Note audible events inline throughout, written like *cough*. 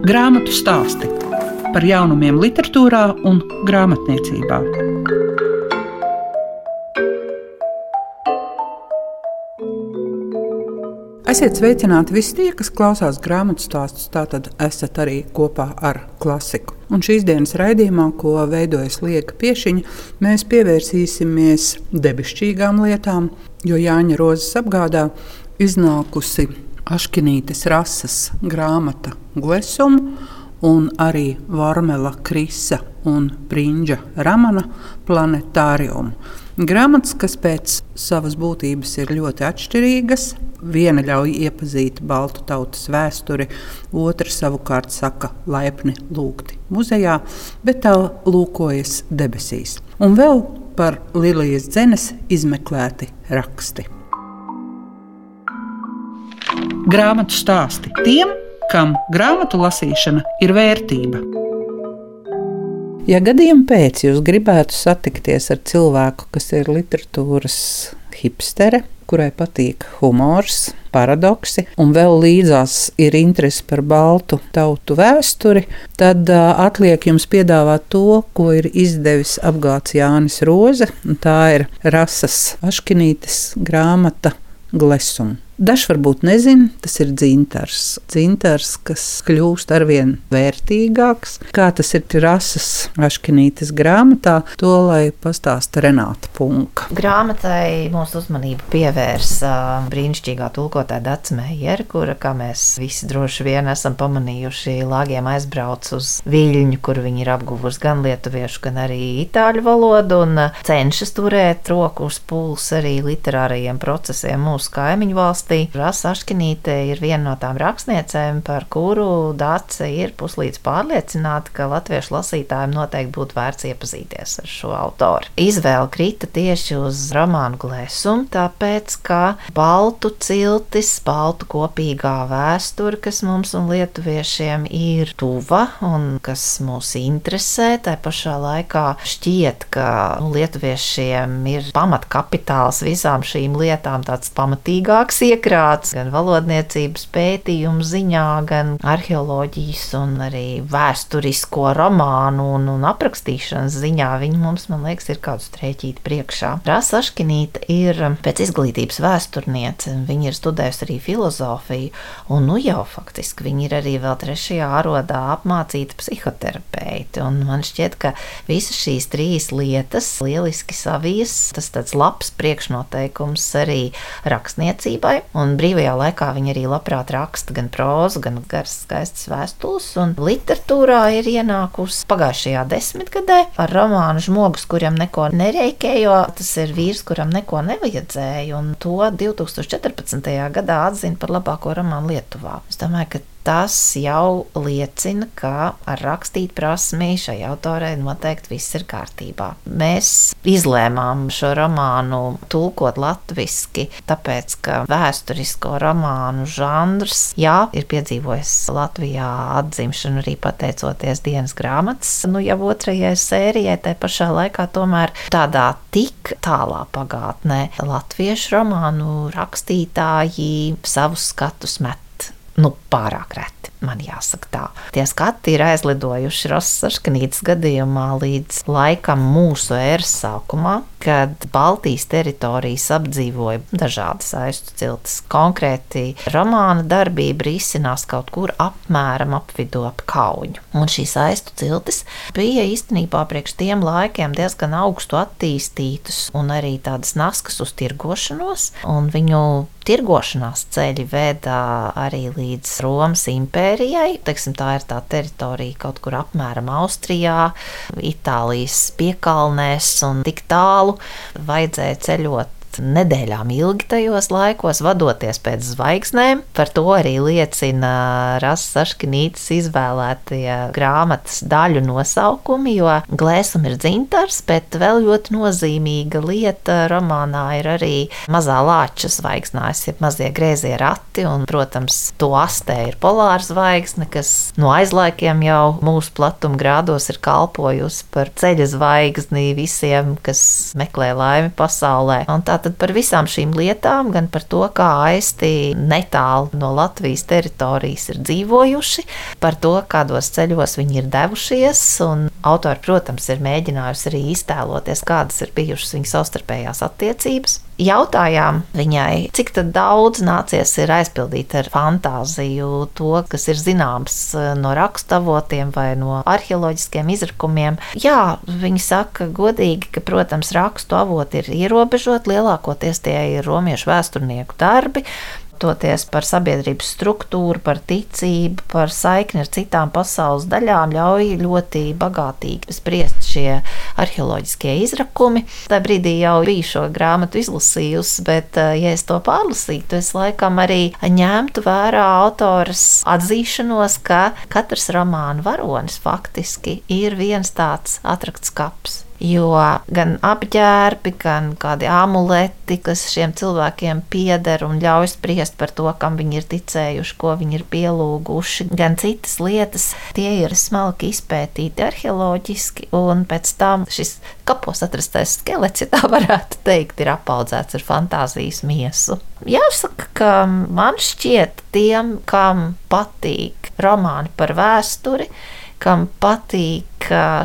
Grāmatu stāsti par jaunumiem, literatūrā un grāmatniecībā. Esiet sveicināti visi tie, kas klausās grāmatu stāstus. Tātad esat arī kopā ar klasiku. Un šīs dienas raidījumā, ko veidojas Lieka Piešiņa, mēs pievērsīsimies debišķīgām lietām, jo Jāņa Rozes apgādā iznākusi Aškinītes rases grāmata Glesum un arī Vormela Krisa un Brīņģa Ramana planetāriumu. Grāmatas, kas pēc savas būtības ir ļoti atšķirīgas, viena ļauj iepazīt baltu tautas vēsturi, otra savukārt saka laipni lūgti muzejā, bet tā lūkojas debesīs. Un vēl par Lilijas dzenes izmeklēti raksti grāmatu stāsti tiem, kam grāmatu lasīšana ir vērtība. Ja gadījumā pēc jūs gribētu satikties ar cilvēku, kas ir literatūras hipstere, kurai patīk humors, paradoksi, un vēl līdzās ir interese par baltu tautu vēsturi, tad atliek jums piedāvāt to, ko ir izdevis apgāds Jānis Roze. Tā ir Rasas Aškinītes grāmata Glesum. Dažs varbūt nezina, tas ir dzintars. Dzintars, kas kļūst arvien vērtīgāks. Kā tas ir rases aškinītes grāmatā, to lai pastāsta Renāta Punka. Grāmatai mūsu uzmanību pievērsa brīnišķīgā tulkotāja Dats Meijer, kura, kā mēs visi droši vien esam pamanījuši, lāgiem aizbrauc uz Viļņu, kur viņi ir apguvusi gan lietuviešu, gan arī itāļu valodu un cenšas turēt roku uz pulsa arī literārajiem procesiem mūsu kaimiņu valstī valstī. Rasa Aškinīte ir viena no tām rakstniecēm, par kuru Dāce ir puslīdz pārliecināta, ka latviešu lasītājiem noteikti būtu vērts iepazīties ar šo autoru. Izvēle krita tieši uz romānu glēsumu, tāpēc, ka baltu ciltis, baltu kopīgā vēsture, kas mums un lietuviešiem ir tuva un kas mūs interesē, tai pašā laikā šķiet, ka nu, lietuviešiem ir pamatkapitāls visām šīm lietām, tāds pamatīgāks iekrāts gan valodniecības pētījumu ziņā, gan arheoloģijas un arī vēsturisko romānu un, un aprakstīšanas ziņā. Viņa mums, man liekas, ir kādu strēķīti priekšā. Rasa Aškinīta ir pēc izglītības vēsturniece. Viņa ir studējusi arī filozofiju, un nu jau faktiski viņa ir arī vēl trešajā arodā apmācīta psihoterapeite. Un man šķiet, ka visas šīs trīs lietas lieliski savijas. Tas tāds labs priekšnoteikums arī rakstniecībai. Un brīvajā laikā viņa arī labprāt raksta gan prózu, gan garas, skaistas vēstules. Un literatūrā ir ienākusi pagājušajā desmitgadē ar romānu Žmogus, kuram neko nereikēja, tas ir vīrs, kuram neko nevajadzēja. Un to 2014. gadā atzina par labāko romānu Lietuvā. Es domāju, ka tas jau liecina, ka ar rakstīt prasmi šai autorai noteikti viss ir kārtībā. Mēs izlēmām šo romānu tulkot latviski, tāpēc, ka vēsturisko romānu žanrs, jā, ir piedzīvojis Latvijā atzimšanu arī pateicoties dienas grāmatas, nu jau otrajai sērijai, tai pašā laikā tomēr tādā tik tālā pagātnē latviešu romānu rakstītāji savus skatus met nu, pārāk reti. Man jāsaka tā. Tie skati ir aizlidojuši Rosas gadījumā līdz laikam mūsu ēras sākumā, kad Baltijas teritorijas apdzīvoja dažādas aiztu ciltis. Konkrēti romāna darbība risinās kaut kur apmēram ap vidu ap kauņu. Un šīs aiztu ciltis bija īstenībā priekš tiem laikiem diezgan augstu attīstītas un arī tādas naskas uz tirgošanos, un viņu tirgošanās ceļi veda arī līdz Romas impērijai. Teiksim, tā ir tā teritorija kaut kur apmēram Austrijā, Itālijas piekalnēs un tik tālu vajadzēja ceļot nedēļām ilgi tajos laikos, vadoties pēc zvaigznēm. Par to arī liecina Rasas Saškinītas izvēlētie grāmatas daļu nosaukumi, jo glēsum ir dzintars, bet vēl ļoti nozīmīga lieta romānā ir arī mazā lāča zvaigznājs, jeb mazie grēzie rati, un, protams, to astē ir polāra zvaigzne, kas no aizlaikiem jau mūsu platuma grādos ir kalpojusi par ceļa zvaigzni visiem, kas meklē laimi pasaulē. Un tā Tātad par visām šīm lietām, gan par to, kā aisti netālu no Latvijas teritorijas ir dzīvojuši, par to, kādos ceļos viņi ir devušies. Autori, protams, ir mēģinājusi arī iztēloties, kādas ir bijušas viņu savstarpējās attiecības jautājām viņai, cik daudz nācies ir aizpildīt ar fantāziju to, kas ir zināms eh, no raksturavotiem vai no arheoloģiskiem izrakumiem. Jā, viņi saka godīgi, ka, protams, rakstu avoti ir ierobežoti, lielākoties tie ir romiešu vēsturnieku darbi, skatoties par sabiedrības struktūru, par ticību, par saikni ar citām pasaules daļām, ļauj ļoti bagātīgi spriest šie arheoloģiskie izrakumi. Tajā brīdī jau biju šo grāmatu izlasījusi, bet, eh, ja es to pārlasītu, es laikam arī ņemtu vērā autoras atzīšanos, ka katrs romāna varonis faktiski ir viens tāds atrakts kaps. Jo gan apģērbi, gan kādi amuleti, kas šiem cilvēkiem pieder un ļauj spriest par to, kam viņi ir ticējuši, ko viņi ir pielūguši, gan citas lietas, tie ir smalki izpētīti arheoloģiski, un pēc tam šis kapos atrastais skelets, ja tā varētu teikt, ir apaudzēts ar fantāzijas miesu. Jāsaka, ka man šķiet, tiem, kam patīk romāni par vēsturi, kam patīk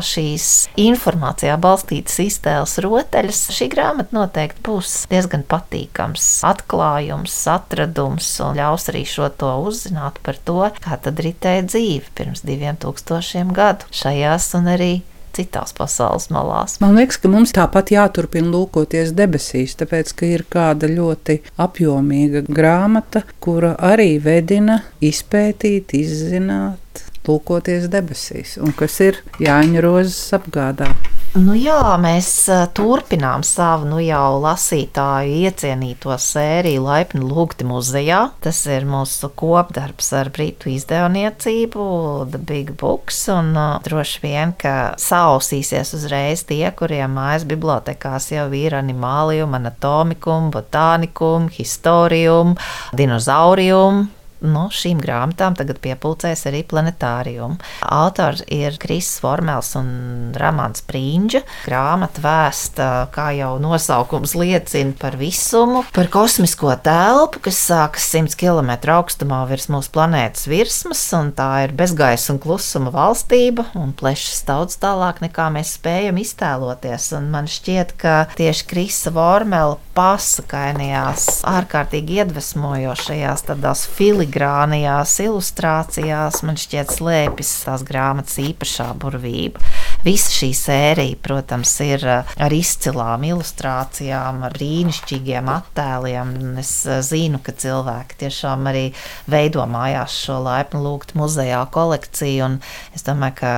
šīs informācijā balstītas iztēles rotaļas, šī grāmata noteikti būs diezgan patīkams atklājums, atradums un ļaus arī šo to uzzināt par to, kā tad ritēja dzīve pirms diviem tūkstošiem gadu šajās un arī citās pasaules malās. Man liekas, ka mums tāpat jāturpina lūkoties debesīs, tāpēc, ka ir kāda ļoti apjomīga grāmata, kura arī vedina izpētīt, izzināt, lūkoties debesīs, un kas ir Jāņa Rozes apgādā. Nu jā, mēs turpinām savu nu jau lasītāju iecienīto sēriju Laipni lūgti muzejā. Tas ir mūsu kopdarbs ar Britu izdevniecību, The Big Books, un uh, droši vien, ka sausīsies uzreiz tie, kuriem mājas bibliotekās jau ir animālijum, anatomikum, botānikum, historium, dinozaurium, no šīm grāmatām tagad piepildīs arī planetāriumu. Autors ir Kristis Formels un Ramāns Prīņģa. Grāmata vēsta, kā jau nosaukums liecina, par visumu, par kosmisko telpu, kas sākas 100 km augstumā virs mūsu planētas virsmas, un tā ir bezgaisa un klusuma valstība, un plešas daudz tālāk nekā mēs spējam iztēloties. Un man šķiet, ka tieši Krista Formela pasakainajās, ārkārtīgi iedvesmojošajās tādās filigrānās filigrānajās ilustrācijās man šķiet slēpjas tās grāmatas īpašā burvība. Visa šī sērija, protams, ir eh, ar izcilām ilustrācijām, ar brīnišķīgiem attēliem. Es eh, zinu, ka cilvēki tiešām arī veido mājās šo laipnu lūgtu muzejā kolekciju. Es domāju, ka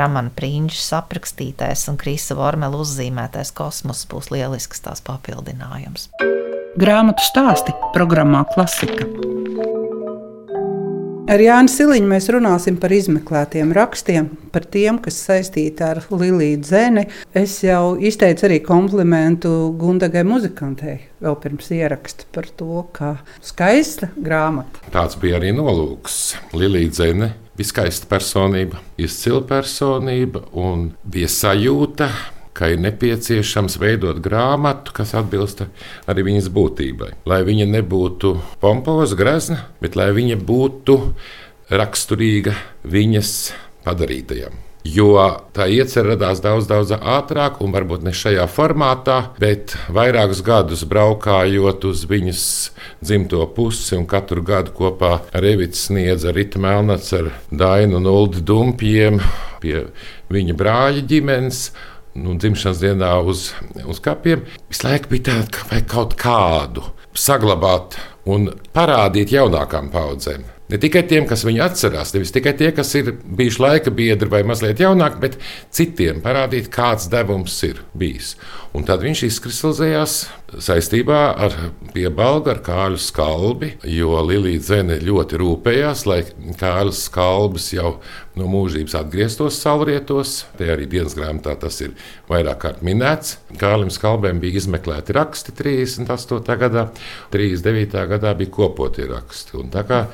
Ramana Prīņģis aprakstītais un Krisa Vormela uzzīmētais kosmos būs lielisks tās papildinājums. Grāmatu stāsti programmā Klasika. Ar Jānu Siliņu mēs runāsim par izmeklētiem rakstiem, par tiem, kas saistīti ar Liliju Dzeni. Es jau izteicu arī komplimentu Gundagai muzikantei vēl pirms ieraksta par to, ka skaista grāmata. Tāds bija arī nolūks. Lilija Dzene bija skaista personība, izcila personība un bija sajūta ka ir nepieciešams veidot grāmatu, kas atbilst arī viņas būtībai. Lai viņa nebūtu pompoza, grazna, bet lai viņa būtu raksturīga viņas padarītajam. Jo tā iecerē radās daudz, daudz ātrāk, un varbūt ne šajā formātā, bet vairākus gadus braukājot uz viņas dzimto pusi, un katru gadu kopā ar Evitu sniedza Rīta Melnats ar Dainu un Uldi Dumpiem pie viņa brāļa ģimenes nu, dzimšanas dienā uz, uz kapiem, visu laiku bija tāda, ka vajag kaut kādu saglabāt un parādīt jaunākām paudzēm. Ne tikai tiem, kas viņu atcerās, nevis tikai tie, kas ir bijuši laika biedri vai mazliet jaunāki, bet citiem parādīt, kāds devums ir bijis. Un tad viņš izkristalizējās saistībā ar piebalgu ar kāļu skalbi, jo Lilija Zene ļoti rūpējās, lai kāļu skalbis jau no mūžības atgrieztos saulrietos. Te arī dienas grāmatā tas ir vairāk kārt minēts. Kālim skalbēm bija izmeklēti raksti 38. gadā, 39. gadā bija kopotie raksti. Un tā kā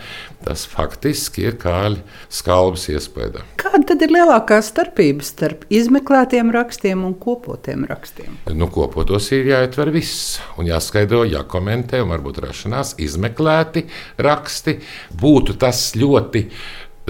tas faktiski ir kāļu skalbis iespēja. Kāda tad ir lielākā starpība starp izmeklētiem rakstiem un kopotiem rakstiem? Nu, kopotos ir jāietver viss un jāskaidro, jākomentē, un varbūt rašanās, izmeklēti raksti. Būtu tas ļoti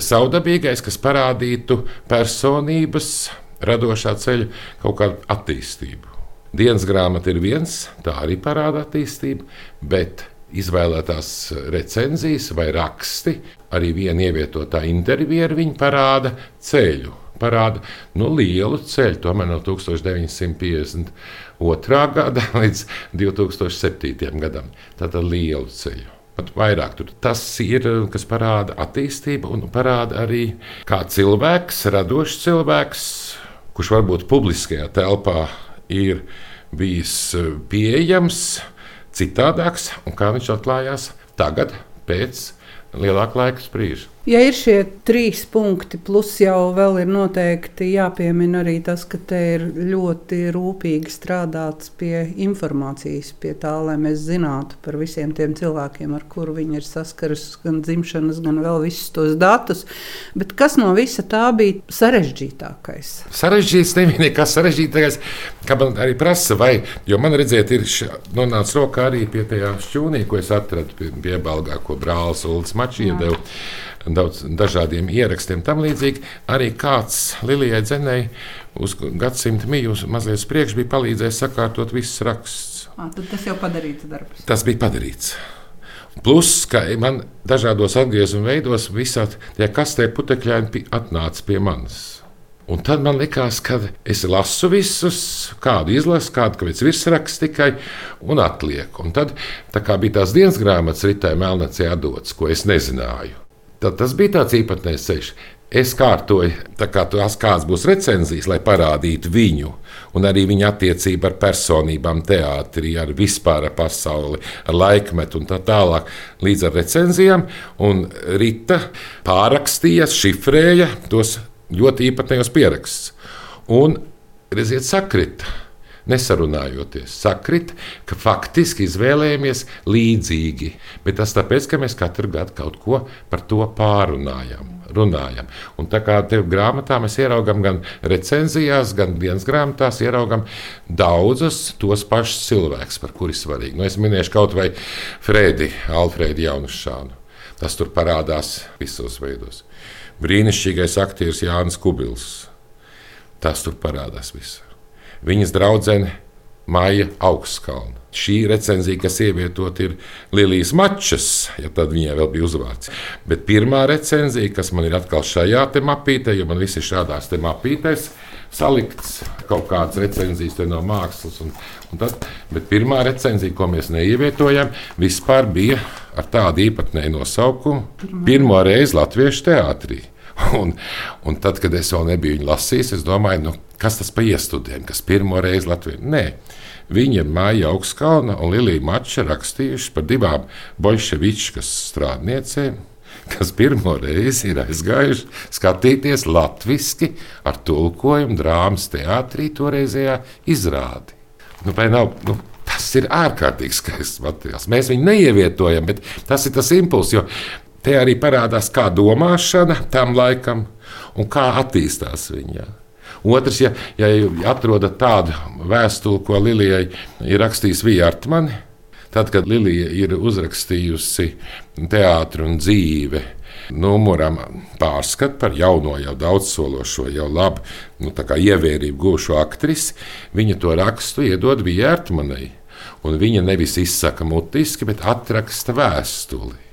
saudabīgais, kas parādītu personības radošā ceļa kaut kādu attīstību. Dienas grāmata ir viens, tā arī parāda attīstību, bet izvēlētās recenzijas vai raksti, arī viena ievietotā intervija ar viņu parāda ceļu. Parāda nu, lielu ceļu, tomēr no 1952. gada *laughs* līdz 2007. gadam. Tātad lielu ceļu. Pat vairāk tur tas ir, kas parāda attīstību un parāda arī, kā cilvēks, radošs cilvēks, kurš varbūt publiskajā telpā ir bijis pieejams, citādāks, un kā viņš atklājās tagad, pēc lielāka laika sprīža. Ja ir šie trīs punkti, plus jau vēl ir noteikti jāpiemina arī tas, ka te ir ļoti rūpīgi strādāts pie informācijas, pie tā, lai mēs zinātu par visiem tiem cilvēkiem, ar kuriem viņi ir saskaras, gan dzimšanas, gan vēl visus tos datus. Bet kas no visa tā bija sarežģītākais? Sarežģīts nebija nekas sarežģītākais, kā man arī prasa, vai, jo man redziet, ir nonācis rokā arī pie tajā šķūnī, ko es atradu pie, pie Balgā, ko brālis Ulas Mačs iedeva daudz dažādiem ierakstiem. Tam līdzīgi arī kāds Lilijai Dzenei uz gadsimta mījus mazliet priekš bija palīdzējis sakārtot visus rakstus. Tas jau padarīts darbs. Tas bija padarīts. Plus, ka man dažādos atgriezuma veidos visā tajā kastē putekļi atnāca pie manis. Un tad man likās, ka es lasu visus, kādu izlasu, kādu pēc virsraksta tikai un atlieku. Un tad tā bija tās dienas grāmatas ritē Melnacē atdots, ko es nezināju. Tad tas bija tāds īpatnējs ceļš. Es kārtoju, kā tās kādas būs recenzijas, lai parādītu viņu, un arī viņa attiecību ar personībām, teātrī, ar vispār ar pasauli, ar laikmetu un tā tālāk, līdz ar recenzijām. Un Rita pārrakstīja, šifrēja tos ļoti īpatnējos pierakstus. Un, redziet, sakrita nesarunājoties, sakrit, ka faktiski izvēlējāmies līdzīgi. Bet tas tāpēc, ka mēs katru gadu kaut ko par to pārunājam. Runājam. Un tā kā te grāmatā mēs ieraugām gan recenzijās, gan dienas grāmatās, ieraugām daudzus tos pašus cilvēkus, par kuriem svarīgi. Nu, es minēšu kaut vai Fredi, Alfrēdu Jaunšānu. Tas tur parādās visos veidos. Brīnišķīgais aktieris Jānis Kubils. Tas tur parādās visur viņas draudzene Maija Augstskalna. Šī recenzija, kas ievietot ir Lilijas mačas, ja tad viņai vēl bija uzvārds. Bet pirmā recenzija, kas man ir atkal šajā mapītē, jo man viss ir šādās mapītēs, salikts kaut kādas recenzijas no mākslas. Un, un tad, bet pirmā recenzija, ko mēs neievietojam, vispār bija ar tādu īpatnēju nosaukumu Pirmo reizi Latviešu teātrī. *laughs* Un, un tad, kad es vēl nebiju viņu lasījis, es domāju, nu, kas tas par iestudiem, kas pirmo reizi Latvijā. Nē, viņa Māja Augstskalna un Lilija Mača rakstījuši par divām bolševičkas strādniecēm, kas pirmo reizi ir aizgājuši skatīties latviešu ar tulkojumu drāmas teātrī toreizējā izrādi. Nu, nav, nu, tas ir ārkārtīgi skaists materiāls. Mēs viņu neievietojam, bet tas ir tas impulss. Te arī parādās, kā domāšana tam laikam un kā attīstās viņa. Otrs, ja, ja atrodat tādu vēstuli, ko Lilijai ir rakstījis Vijārtmani, tad, kad Lilija ir uzrakstījusi teātru un dzīvi, numuram pārskatu par jauno, jau daudzsološo, jau labu nu, ievērību gūšu aktrisi, viņa to rakstu iedod Vijārtmanai. Un viņa nevis izsaka mutiski, bet atraksta vēstuli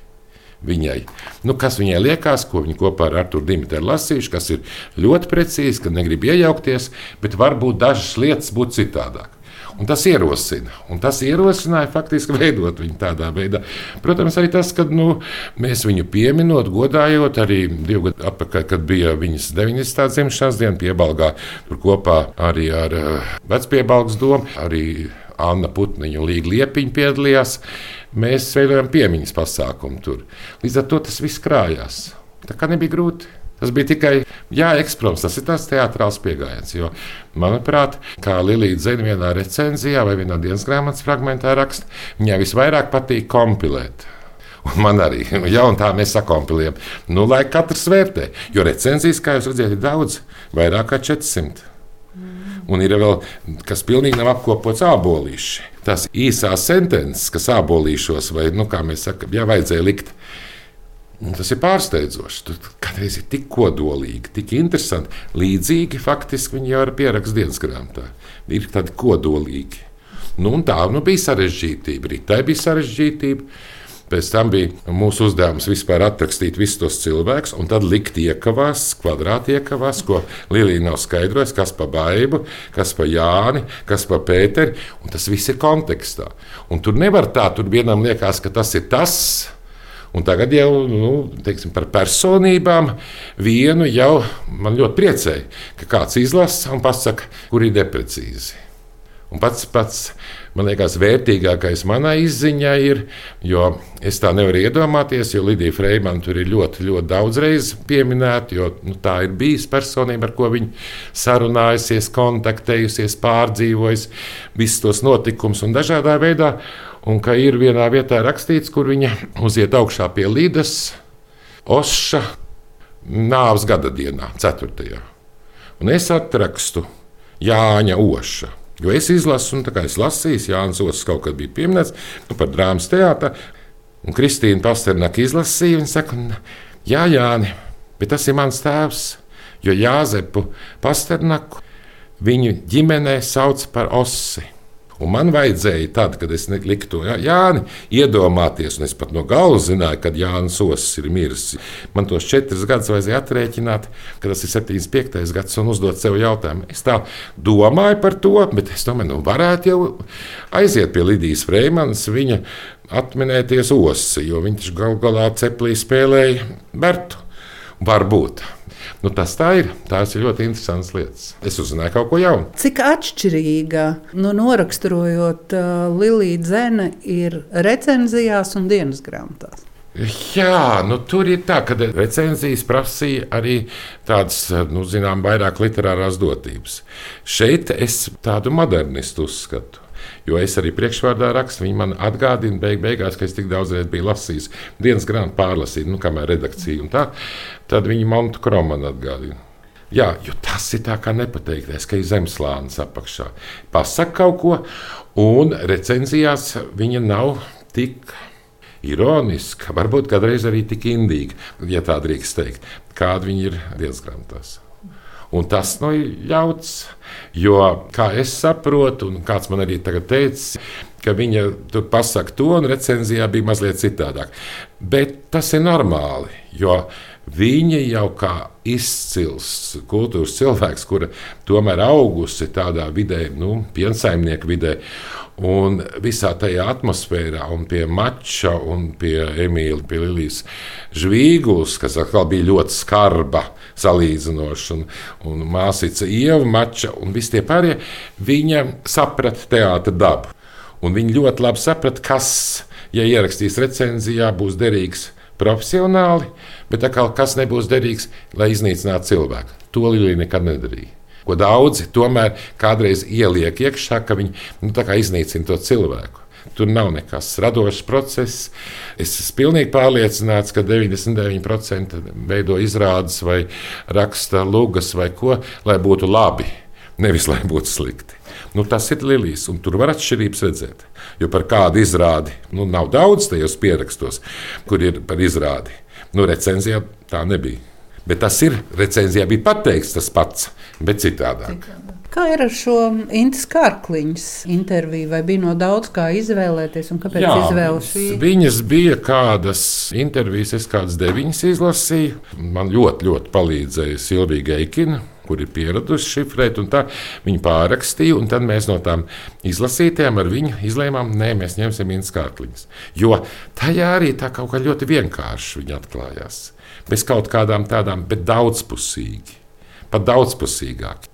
viņai. Nu, kas viņai liekas, ko viņa kopā ar Arthuru Dimitru lasījuši, kas ir ļoti precīzi, ka negrib iejaukties, bet varbūt dažas lietas būtu citādāk. Un tas ierosina. Un tas ierosināja faktiski *laughs* veidot viņu tādā veidā. Protams, arī tas, ka nu, mēs viņu pieminot, godājot, arī divu gadu atpakaļ, kad bija viņas 90. dzimšanas diena, piebalgā tur kopā arī ar uh, vecpiebalgs domu. Arī Anna Putniņa un Līga Liepiņa piedalījās. Mēs veidojam piemiņas pasākumu tur. Līdz ar to tas viss krājās. Tā kā nebija grūti. Tas bija tikai jāekspromts, tas ir tāds teātris pieejams. Jo, manuprāt, kā Lilija Zena vienā recenzijā vai vienā dienas grāmatas fragmentā raksta, viņai visvairāk patīk kompilēt. Un man arī, *laughs* ja tā mēs sakompilējam, nu, lai katrs vērtē. Jo recenzijas, kā jūs redzat, ir daudz, vairāk kā 400. Un ir vēl kas pilnīgi nav apkopots ābolīši. Tās īsās sentences, kas ābolīšos, vai, nu, kā mēs sakām, jā, vajadzēja likt. Un tas ir pārsteidzoši. Tur kādreiz ir tik kodolīgi, tik interesanti. Līdzīgi faktiski viņi jau ir pierakstījis dienas grāmatā. Ir tādi kodolīgi. Nu, tā nu, bija sarežģītība. Tā bija sarežģītība. Pēc tam bija mūsu uzdevums vispār atrakstīt visus tos cilvēkus, un tad likt iekavās, kvadrāti iekavās, ko Līja nav skaidrojusi, kas pa baidu, kas pa Jāni, kas pa Pēteri. Tas viss ir kontekstā. Un tur nevar tā, tur vienam liekas, ka tas ir tas. Un tagad jau nu, teiksim, par personībām vienu jau man ļoti priecēja, ka kāds izlasa un pasaka, kur ir deprecīzi. Un pats, pats man liekas, vērtīgākais manai izziņai ir, jo es tā nevaru iedomāties, jo Lidija Freimana tur ir ļoti, ļoti daudz reizes pieminēta, jo nu, tā ir bijusi personība, ar ko viņa sarunājusies, kontaktējusies, pārdzīvojusi visus tos notikumus un dažādā veidā. Un ka ir vienā vietā rakstīts, kur viņa uziet augšā pie Līdas, Oša nāves gada dienā, 4. Un es atrakstu Jāņa Oša. Jo es izlasu, un tā kā es lasīju, Jānis Osakas kaut kad bija pieminēts nu, par drāmas teātru, un Kristīna Pasternaka izlasīja, un saka, jā, Jāni, bet tas ir mans tēvs, jo Jāzepu Pasternaku viņu ģimenē sauc par osi. Un man vajadzēja, tad, kad es liku to Jāni, iedomāties, un es pat no galvas zināju, kad Jānis Osakas ir miris. Man tos četrus gadus vajadzēja aprēķināt, ka tas ir 75. gads, un uzdot sev jautājumu. Es tā domāju par to, bet es domāju, nu, varētu jau aiziet pie Lidijas Freimanas, viņa atminēties osi, jo viņš gal galā ceplī spēlēja Bertu. Varbūt. Nu, tas tā ir. Tās ir ļoti interesantas lietas. Es uzzināju kaut ko jaunu. Cik atšķirīga nu, noraksturojot uh, Lilija Zene ir recenzijās un dienas grāmatās? Jā, nu, tur ir tā, ka recenzijas prasīja arī tādas, nu, zinām, vairāk literārās dotības. Šeit es tādu modernistu uzskatu. Jo es arī priekšvārdā rakstu, viņi man atgādina, beig, beigās, ka es tik daudz biju lasījis dienas grāmatu pārlasīt, nu, kamēr redakcija un tā. Tad viņi Montu Kromanu atgādina. Jā, jo tas ir tā kā nepateiktais, ka ir zemeslānis apakšā. Pasaka kaut ko, un recenzijās viņa nav tik ironiska, varbūt kādreiz arī tik indīga, ja tā drīkst teikt, kāda viņa ir dienas grāmatās. Un tas nu, ir ļauts, jo, kā es saprotu, un kāds man arī tagad teica, ka viņa tur pasakā to, un recenzijā bija mazliet citādāk. Bet tas ir normāli, jo viņa jau kā izcils kultūras cilvēks, kura tomēr augusi tādā vidē, nu, piensaimnieku vidē, Un visā tajā atmosfērā, un pie mača, un pie Emīļa, pie Lilijas Žvīgulas, kas atkal bija ļoti skarba salīdzinoši, un, un māsīca Ieva mača, un visi tie pārējie, viņa saprata teātra dabu. Un viņi ļoti labi saprata, kas, ja ierakstīs recenzijā, būs derīgs profesionāli, bet atkal kas nebūs derīgs, lai iznīcinātu cilvēku. To Lilija nekad nedarīja ko daudzi tomēr kādreiz ieliek iekšā, ka viņi nu, iznīcina to cilvēku. Tur nav nekas radošs process. Es esmu pilnīgi pārliecināts, ka 99% veido izrādes vai raksta lugas vai ko, lai būtu labi, nevis lai būtu slikti. Nu, tas ir Lilijas, un tur var atšķirības redzēt. Jo par kādu izrādi nu, nav daudz tajos pierakstos, kur ir par izrādi. Nu, recenzijā tā nebija. Bet tas ir recenzijā bija pateikts tas pats, bet citādāk. Kā ir ar šo Intas Kārkliņas interviju? Vai bija no daudz kā izvēlēties, un kāpēc izvēlēties šī? Viņas bija kādas intervijas, es kādas deviņas izlasīju. Man ļoti, ļoti palīdzēja Silvija Geikina kur ir pieradusi šifrēt, un tā viņa pārrakstīja. Tad mēs no tām izlasītēm ar viņu izlēmām, nē, mēs ņemsim īņas kārkliņas. Jo tajā arī tā kaut kā ļoti vienkārši viņa atklājās bez kaut kādām tādām, bet daudzpusīgi, pat daudzpusīgāk.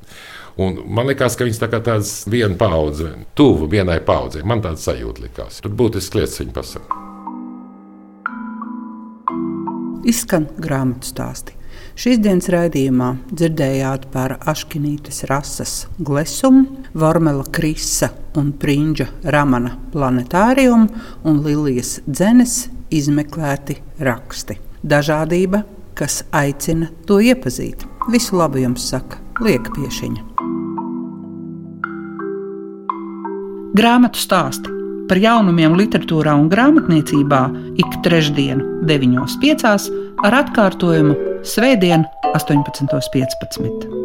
Un man liekas, ka viņas tā kā tādas viena paudze, tuvu vienai paudzei. Man tāds sajūta likās. Tur būtiski lietas viņa pasaka. Izskan grāmatu stāstī. Šīs dienas raidījumā dzirdējāt par Aškinītes rases glesumu, Vormela Krisa un Prinča Ramana planetāriumu un Lilijas dzenes izmeklēti raksti Dažādība, kas aicina to iepazīt. Visu labu jums saka Lieka Piešiņa. Grāmatu stāsti par jaunumiem literatūrā un grāmatniecībā ik trešdien, 9.5. ar atkārtojumu Svētdien, 18.15.